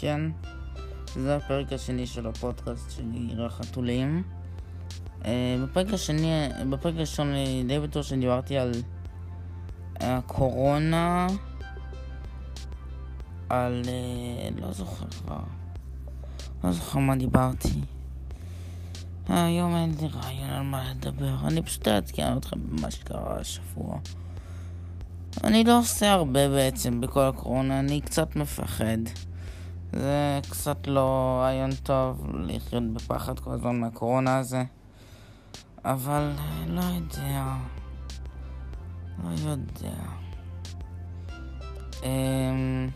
כן, זה הפרק השני של הפודקאסט שלי, החתולים. אה, בפרק השני, בפרק הראשון די בטוח שדיברתי על הקורונה, על... אה, לא זוכר כבר. לא זוכר מה דיברתי. היום אין לי רעיון על מה לדבר, אני פשוט אעדכן אתכם במה שקרה השבוע. אני לא עושה הרבה בעצם בכל הקורונה, אני קצת מפחד. זה קצת לא רעיון טוב לחיות בפחד כל הזמן מהקורונה הזה. אבל לא יודע. לא יודע. אמ...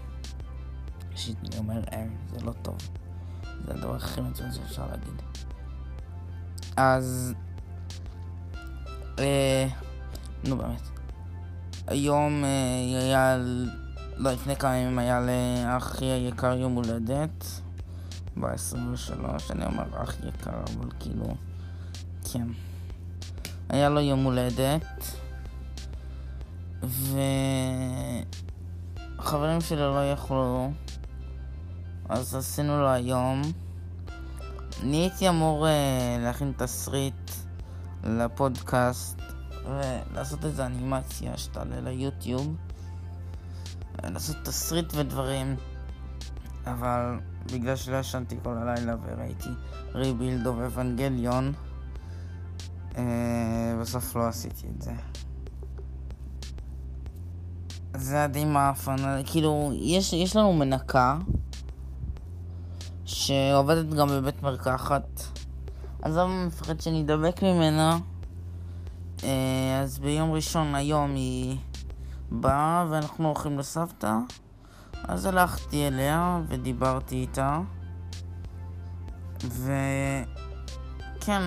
שיט, אני אומר אמ, זה לא טוב. זה הדבר הכי מצוין שאפשר להגיד. אז... אה... נו באמת. היום אה, היה, לא, לפני כמה ימים היה לאחי היקר יום הולדת, ב-23, אני אומר אח יקר, אבל כאילו, כן. היה לו יום הולדת, וחברים שלו לא יכלו, אז עשינו לו היום. אני הייתי אמור אה, להכין תסריט לפודקאסט ולעשות איזה אנימציה שתעלה ליוטיוב, לעשות תסריט ודברים, אבל בגלל שלא ישנתי כל הלילה וראיתי Rebuild of Evangelion, אה, בסוף לא עשיתי את זה. זה היה די מעפן, כאילו, יש, יש לנו מנקה שעובדת גם בבית מרקחת, אז אני מפחד שאני אדבק ממנה. אה, אז ביום ראשון היום היא באה ואנחנו הולכים לסבתא אז הלכתי אליה ודיברתי איתה וכן,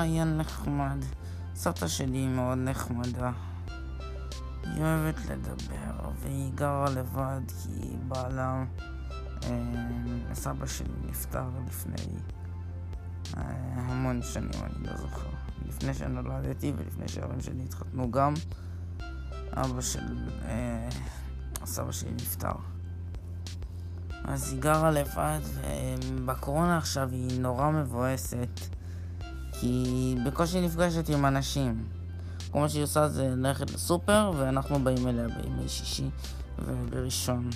היה נחמד. סבתא שלי היא מאוד נחמדה. היא אוהבת לדבר, והיא גרה לבד כי בעלה, אה, סבא שלי נפטר לפני אה, המון שנים, אני לא זוכר. לפני שנולדתי ולפני שההורים שלי התחתנו גם, אבא של אה, הסבא שלי נפטר. אז היא גרה לבד, ובקורונה עכשיו היא נורא מבואסת, כי היא בקושי נפגשת עם אנשים. כל מה שהיא עושה זה ללכת לסופר, ואנחנו באים אליה בימי שישי ובראשון.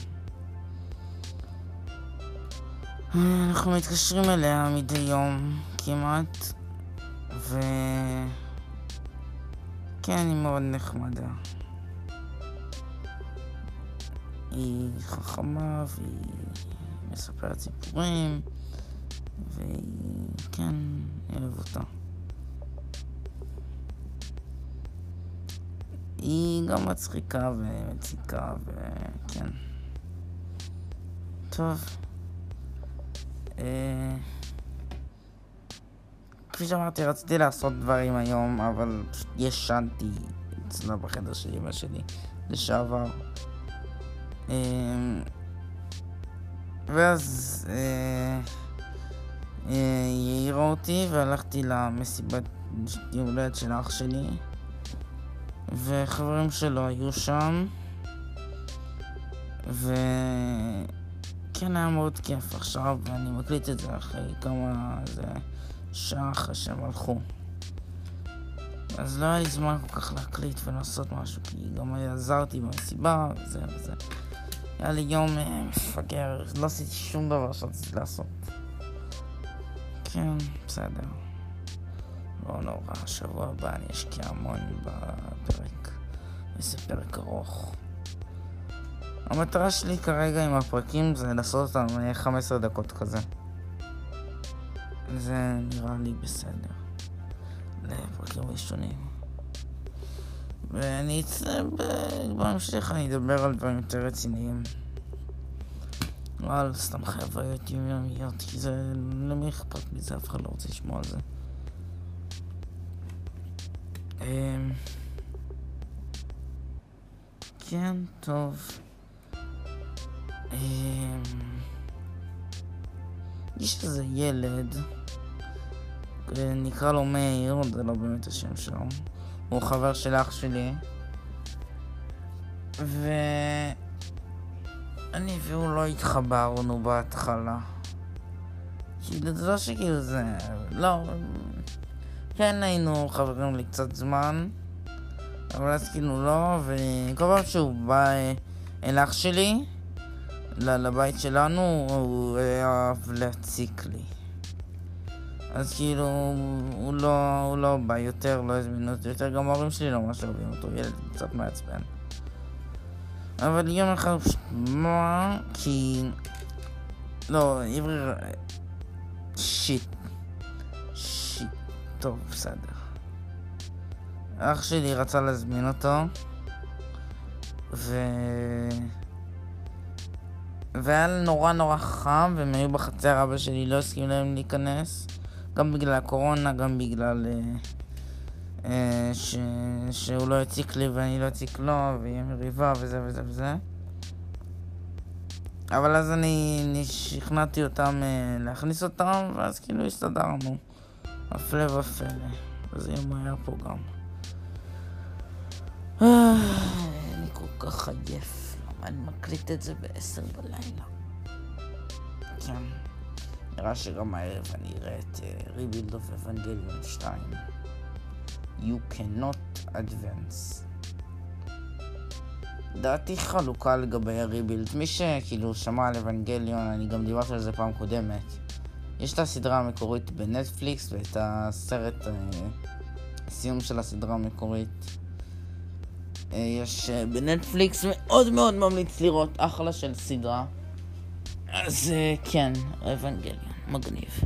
אנחנו מתקשרים אליה מדי יום כמעט, ו... כן, היא מאוד נחמדה. היא חכמה והיא מספרת סיפורים, והיא... כן, אוהב אותה. היא גם מצחיקה ומציקה וכן. טוב. אה... כפי שאמרתי, רציתי לעשות דברים היום, אבל ישנתי אצלה בחדר של אמא שלי לשעבר. אמ, ואז אה, אה, היא העירה אותי והלכתי למסיבת יום הולדת של אח שלי וחברים שלו היו שם וכן היה מאוד כיף עכשיו ואני מקליט את זה אחרי כמה זה שעה אחרי שהם הלכו. אז לא היה לי זמן כל כך להקליט ולעשות משהו, כי גם עזרתי במסיבה וזה וזה. היה לי יום אה, מפגר, לא עשיתי שום דבר שרציתי לעשות. כן, בסדר. לא נורא, שבוע הבא אני אשקיע המון בפרק. איזה פרק ארוך. המטרה שלי כרגע עם הפרקים זה לעשות אותם 15 דקות כזה. זה נראה לי בסדר. לפרקים ראשונים. ואני אצא בהמשך, אני אדבר על דברים יותר רציניים. לא על סתם חוויות יומיומיות, כי זה... למי אכפת מזה? אף אחד לא רוצה לשמוע על זה. אמ, כן, טוב. אמ, יש איזה ילד, נקרא לו מאיר, זה לא באמת השם שלו. הוא חבר של אח שלי. ואני והוא לא התחברנו בהתחלה. כאילו, זה לא שכאילו זה... לא... כן היינו חברים לי קצת זמן, אבל אז כאילו לא, וכל פעם שהוא בא אל אח שלי, לבית שלנו, הוא היה אוהב להציק לי. אז כאילו, הוא לא, הוא לא בא יותר, לא הזמינו אותי יותר, גם ההורים שלי לא ממש אוהבים אותו, ילד קצת מעצבן. אבל יום אחד פשוט מה, כי... לא, עברי... שיט. שיט. טוב, בסדר. אח שלי רצה להזמין אותו, ו... והיה נורא נורא חם, והם היו בחצר, אבא שלי לא הסכים להם להיכנס. גם בגלל הקורונה, גם בגלל אה, אה, ש, שהוא לא יציק לי ואני לא אציק לו, ויהיה מריבה וזה וזה וזה. אבל אז אני, אני שכנעתי אותם אה, להכניס אותם, ואז כאילו הסתדרנו. הפלא ופלא. אז יום היה פה גם. אה, אני כל כך עייף. אני מקליט את זה בעשר בלילה? כן. נראה שגם הערב אני אראה את Rebuild of Evangelion 2. You cannot advance. דעתי חלוקה לגבי ה Rebuild. מי שכאילו שמע על אבנגליון, אני גם דיברתי על זה פעם קודמת. יש את הסדרה המקורית בנטפליקס ואת הסרט, אה, הסיום של הסדרה המקורית. אה, יש אה, בנטפליקס מאוד מאוד ממליץ לראות, אחלה של סדרה. אז כן, אבנגליון, מגניב.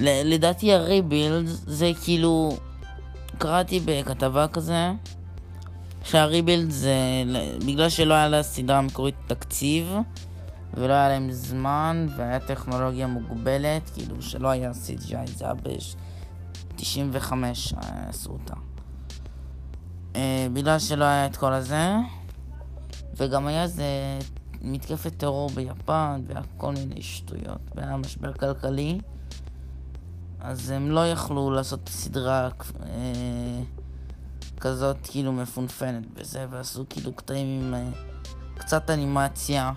לדעתי הריבילד זה כאילו, קראתי בכתבה כזה, שהריבילד זה בגלל שלא היה לסדרה המקורית תקציב ולא היה להם זמן והיה טכנולוגיה מוגבלת, כאילו שלא היה CGI, זה היה ב-95 עשו אותה. אה, בגלל שלא היה את כל הזה, וגם היה איזה מתקפת טרור ביפן, והיה כל מיני שטויות, והיה משבר כלכלי, אז הם לא יכלו לעשות סדרה אה, כזאת כאילו מפונפנת בזה, ועשו כאילו קטעים עם אה, קצת אנימציה.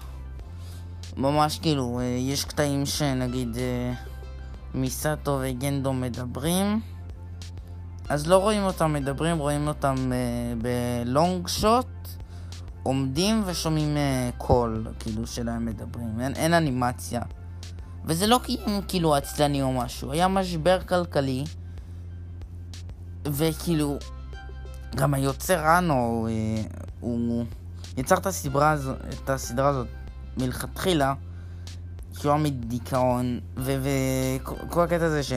ממש כאילו, אה, יש קטעים שנגיד אה, מיסטו וגנדו מדברים, אז לא רואים אותם מדברים, רואים אותם אה, בלונג שוט. עומדים ושומעים uh, קול, כאילו, שלהם מדברים. אין, אין אנימציה. וזה לא כי הם כאילו עצלנים או משהו, היה משבר כלכלי, וכאילו, גם היוצר אנו, אה, הוא יצר את הסדרה, הזו, את הסדרה הזאת מלכתחילה, כי הוא היה מדיכאון, וכל הקטע הזה ש,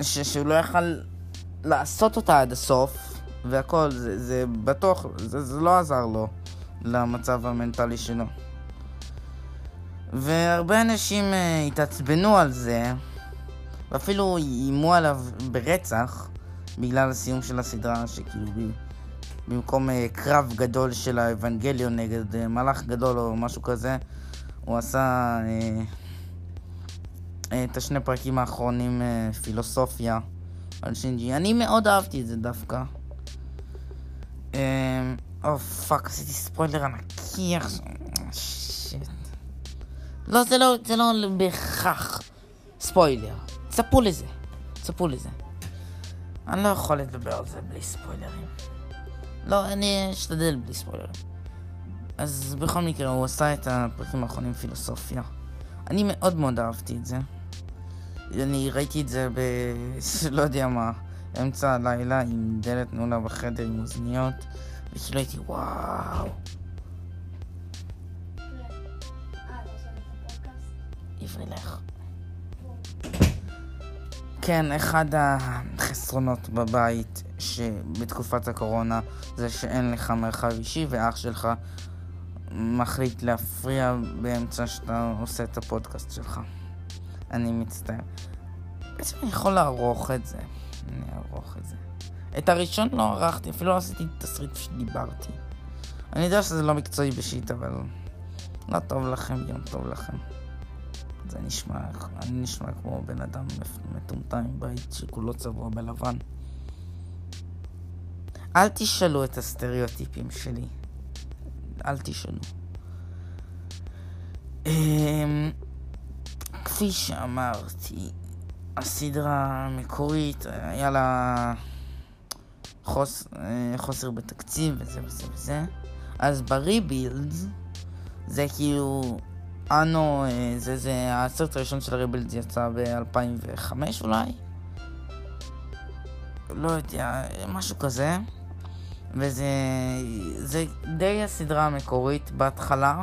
ש, שהוא לא יכל לעשות אותה עד הסוף, והכל, זה, זה בטוח, זה, זה לא עזר לו למצב המנטלי שלו. והרבה אנשים uh, התעצבנו על זה, ואפילו איימו עליו ברצח, בגלל הסיום של הסדרה, שכאילו במקום uh, קרב גדול של האבנגליון נגד uh, מלאך גדול או משהו כזה, הוא עשה uh, אה, את השני פרקים האחרונים אה, פילוסופיה על שינג'י. אני מאוד אהבתי את זה דווקא. אמ, oh fuck, עשיתי ספוילר ענקי עכשיו. shit. לא, זה לא, זה לא בהכרח ספוילר. צפו לזה. צפו לזה. אני לא יכול לדבר על זה בלי ספוילרים. לא, אני אשתדל בלי ספוילרים. אז בכל מקרה, הוא עשה את הפרקים האחרונים פילוסופיה. אני מאוד מאוד אהבתי את זה. אני ראיתי את זה ב... לא יודע מה. אמצע הלילה עם דלת נעולה בחדר עם אוזניות, וכאילו הייתי וואו. עברי לך. כן, אחד החסרונות בבית שבתקופת הקורונה זה שאין לך מרחב אישי ואח שלך מחליט להפריע באמצע שאתה עושה את הפודקאסט שלך. אני מצטער. בעצם אני יכול לערוך את זה. אני אערוך את זה. את הראשון לא ערכתי, אפילו לא עשיתי תסריט שדיברתי. אני יודע שזה לא מקצועי בשיט, אבל לא טוב לכם, יום טוב לכם. זה נשמע, אני נשמע כמו בן אדם מטומטם עם בית שכולו צבוע בלבן. אל תשאלו את הסטריאוטיפים שלי. אל תשאלו. אמ, כפי שאמרתי, הסדרה המקורית היה לה חוס, אה, חוסר בתקציב וזה וזה וזה. אז ב Rebuilds זה כאילו אנו, אה, זה, זה הסרט הראשון של ה Rebuilds יצא ב-2005 אולי? לא יודע, משהו כזה. וזה זה די הסדרה המקורית בהתחלה.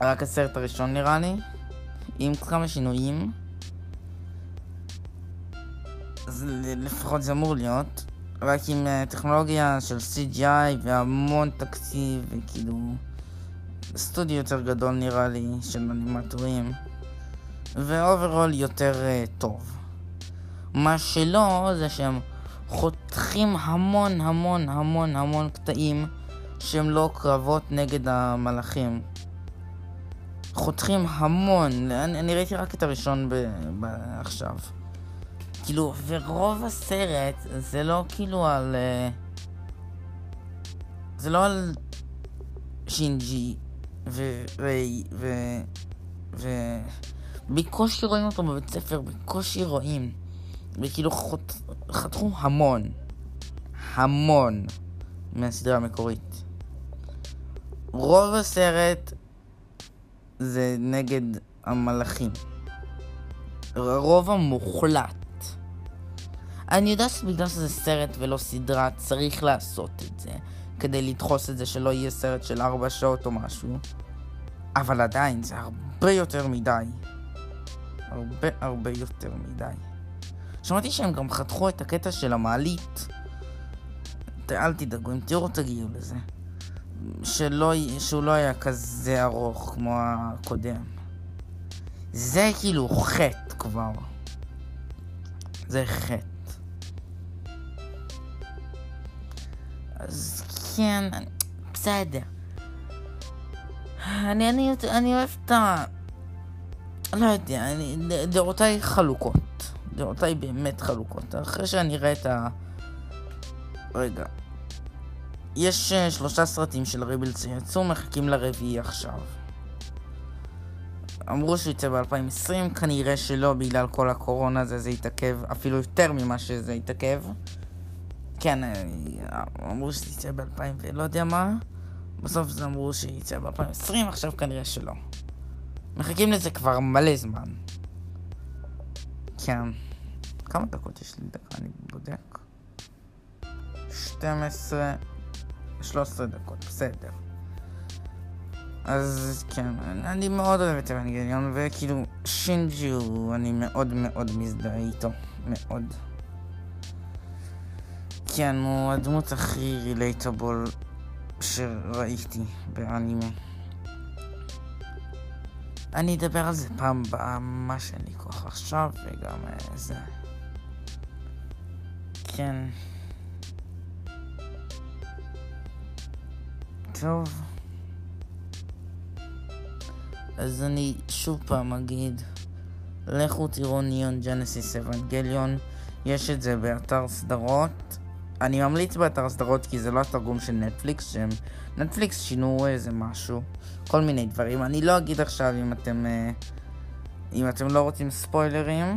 רק הסרט הראשון נראה לי, עם כמה שינויים. אז לפחות זה אמור להיות. רק עם uh, טכנולוגיה של CGI והמון תקציב וכאילו סטודיו יותר גדול נראה לי של אנימטורים ו overall יותר אה, טוב. מה שלא זה שהם חותכים המון המון המון המון קטעים שהם לא קרבות נגד המלאכים. חותכים המון, אני, אני ראיתי רק את הראשון ב, ב, עכשיו. כאילו, ורוב הסרט זה לא כאילו על... אה, זה לא על שינג'י וריי ו... ו... בקושי רואים אותו בבית ספר, בקושי רואים. וכאילו חות... חתכו המון. המון מהסדרה המקורית. רוב הסרט זה נגד המלאכים. הרוב המוחלט. אני יודע שבגלל שזה סרט ולא סדרה, צריך לעשות את זה, כדי לדחוס את זה שלא יהיה סרט של ארבע שעות או משהו. אבל עדיין, זה הרבה יותר מדי. הרבה הרבה יותר מדי. שמעתי שהם גם חתכו את הקטע של המעלית. אל תדאגו, אם תראו תגיעו לזה. שלא, שהוא לא היה כזה ארוך כמו הקודם. זה כאילו חטא כבר. זה חטא. אז כן, בסדר. אני, אני, אני אוהב את ה... לא יודע, אני, דעותיי חלוקות. דעותיי באמת חלוקות. אחרי שאני אראה את ה... רגע. יש uh, שלושה סרטים של ריבלס שיצאו, מחכים לרביעי עכשיו. אמרו שהוא יצא ב-2020, כנראה שלא בגלל כל הקורונה הזה זה יתעכב אפילו יותר ממה שזה יתעכב. כן, אה, אמרו שזה יצא ב-2000 ולא יודע מה. בסוף זה אמרו שיצא ב-2020, עכשיו כנראה שלא. מחכים לזה כבר מלא זמן. כן. כמה דקות יש לי דקה? אני בודק. 12, 13 דקות, בסדר. אז כן, אני מאוד אוהב את אבנגליון, וכאילו שינג'י הוא, אני מאוד מאוד מזדהה איתו, מאוד. כן, הוא הדמות הכי רילייטבול שראיתי באנימה. אני אדבר על זה פעם הבאה, מה שאין לי כוח עכשיו, וגם אה, זה. כן. טוב. אז אני שוב פעם אגיד, לכו תראו ניון ג'נסיס אבנגליון, יש את זה באתר סדרות. אני ממליץ באתר סדרות כי זה לא התרגום של נטפליקס, שהם... נטפליקס שינו איזה משהו, כל מיני דברים. אני לא אגיד עכשיו אם אתם... אה, אם אתם לא רוצים ספוילרים,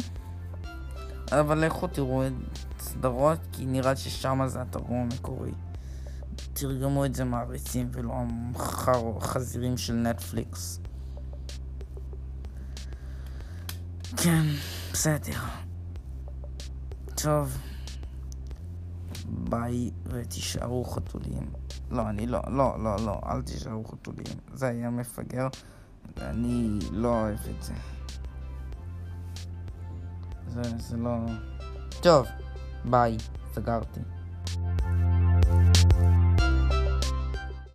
אבל לכו תראו את סדרות, כי נראה ששם זה התרגום המקורי. תרגמו את זה מעריצים ולא החזירים של נטפליקס. כן, בסדר. טוב. ביי ותישארו חתולים. לא, אני לא, לא, לא, לא, אל תישארו חתולים. זה היה מפגר, ואני לא אוהב את זה. זה, זה לא... טוב, ביי, סגרתי.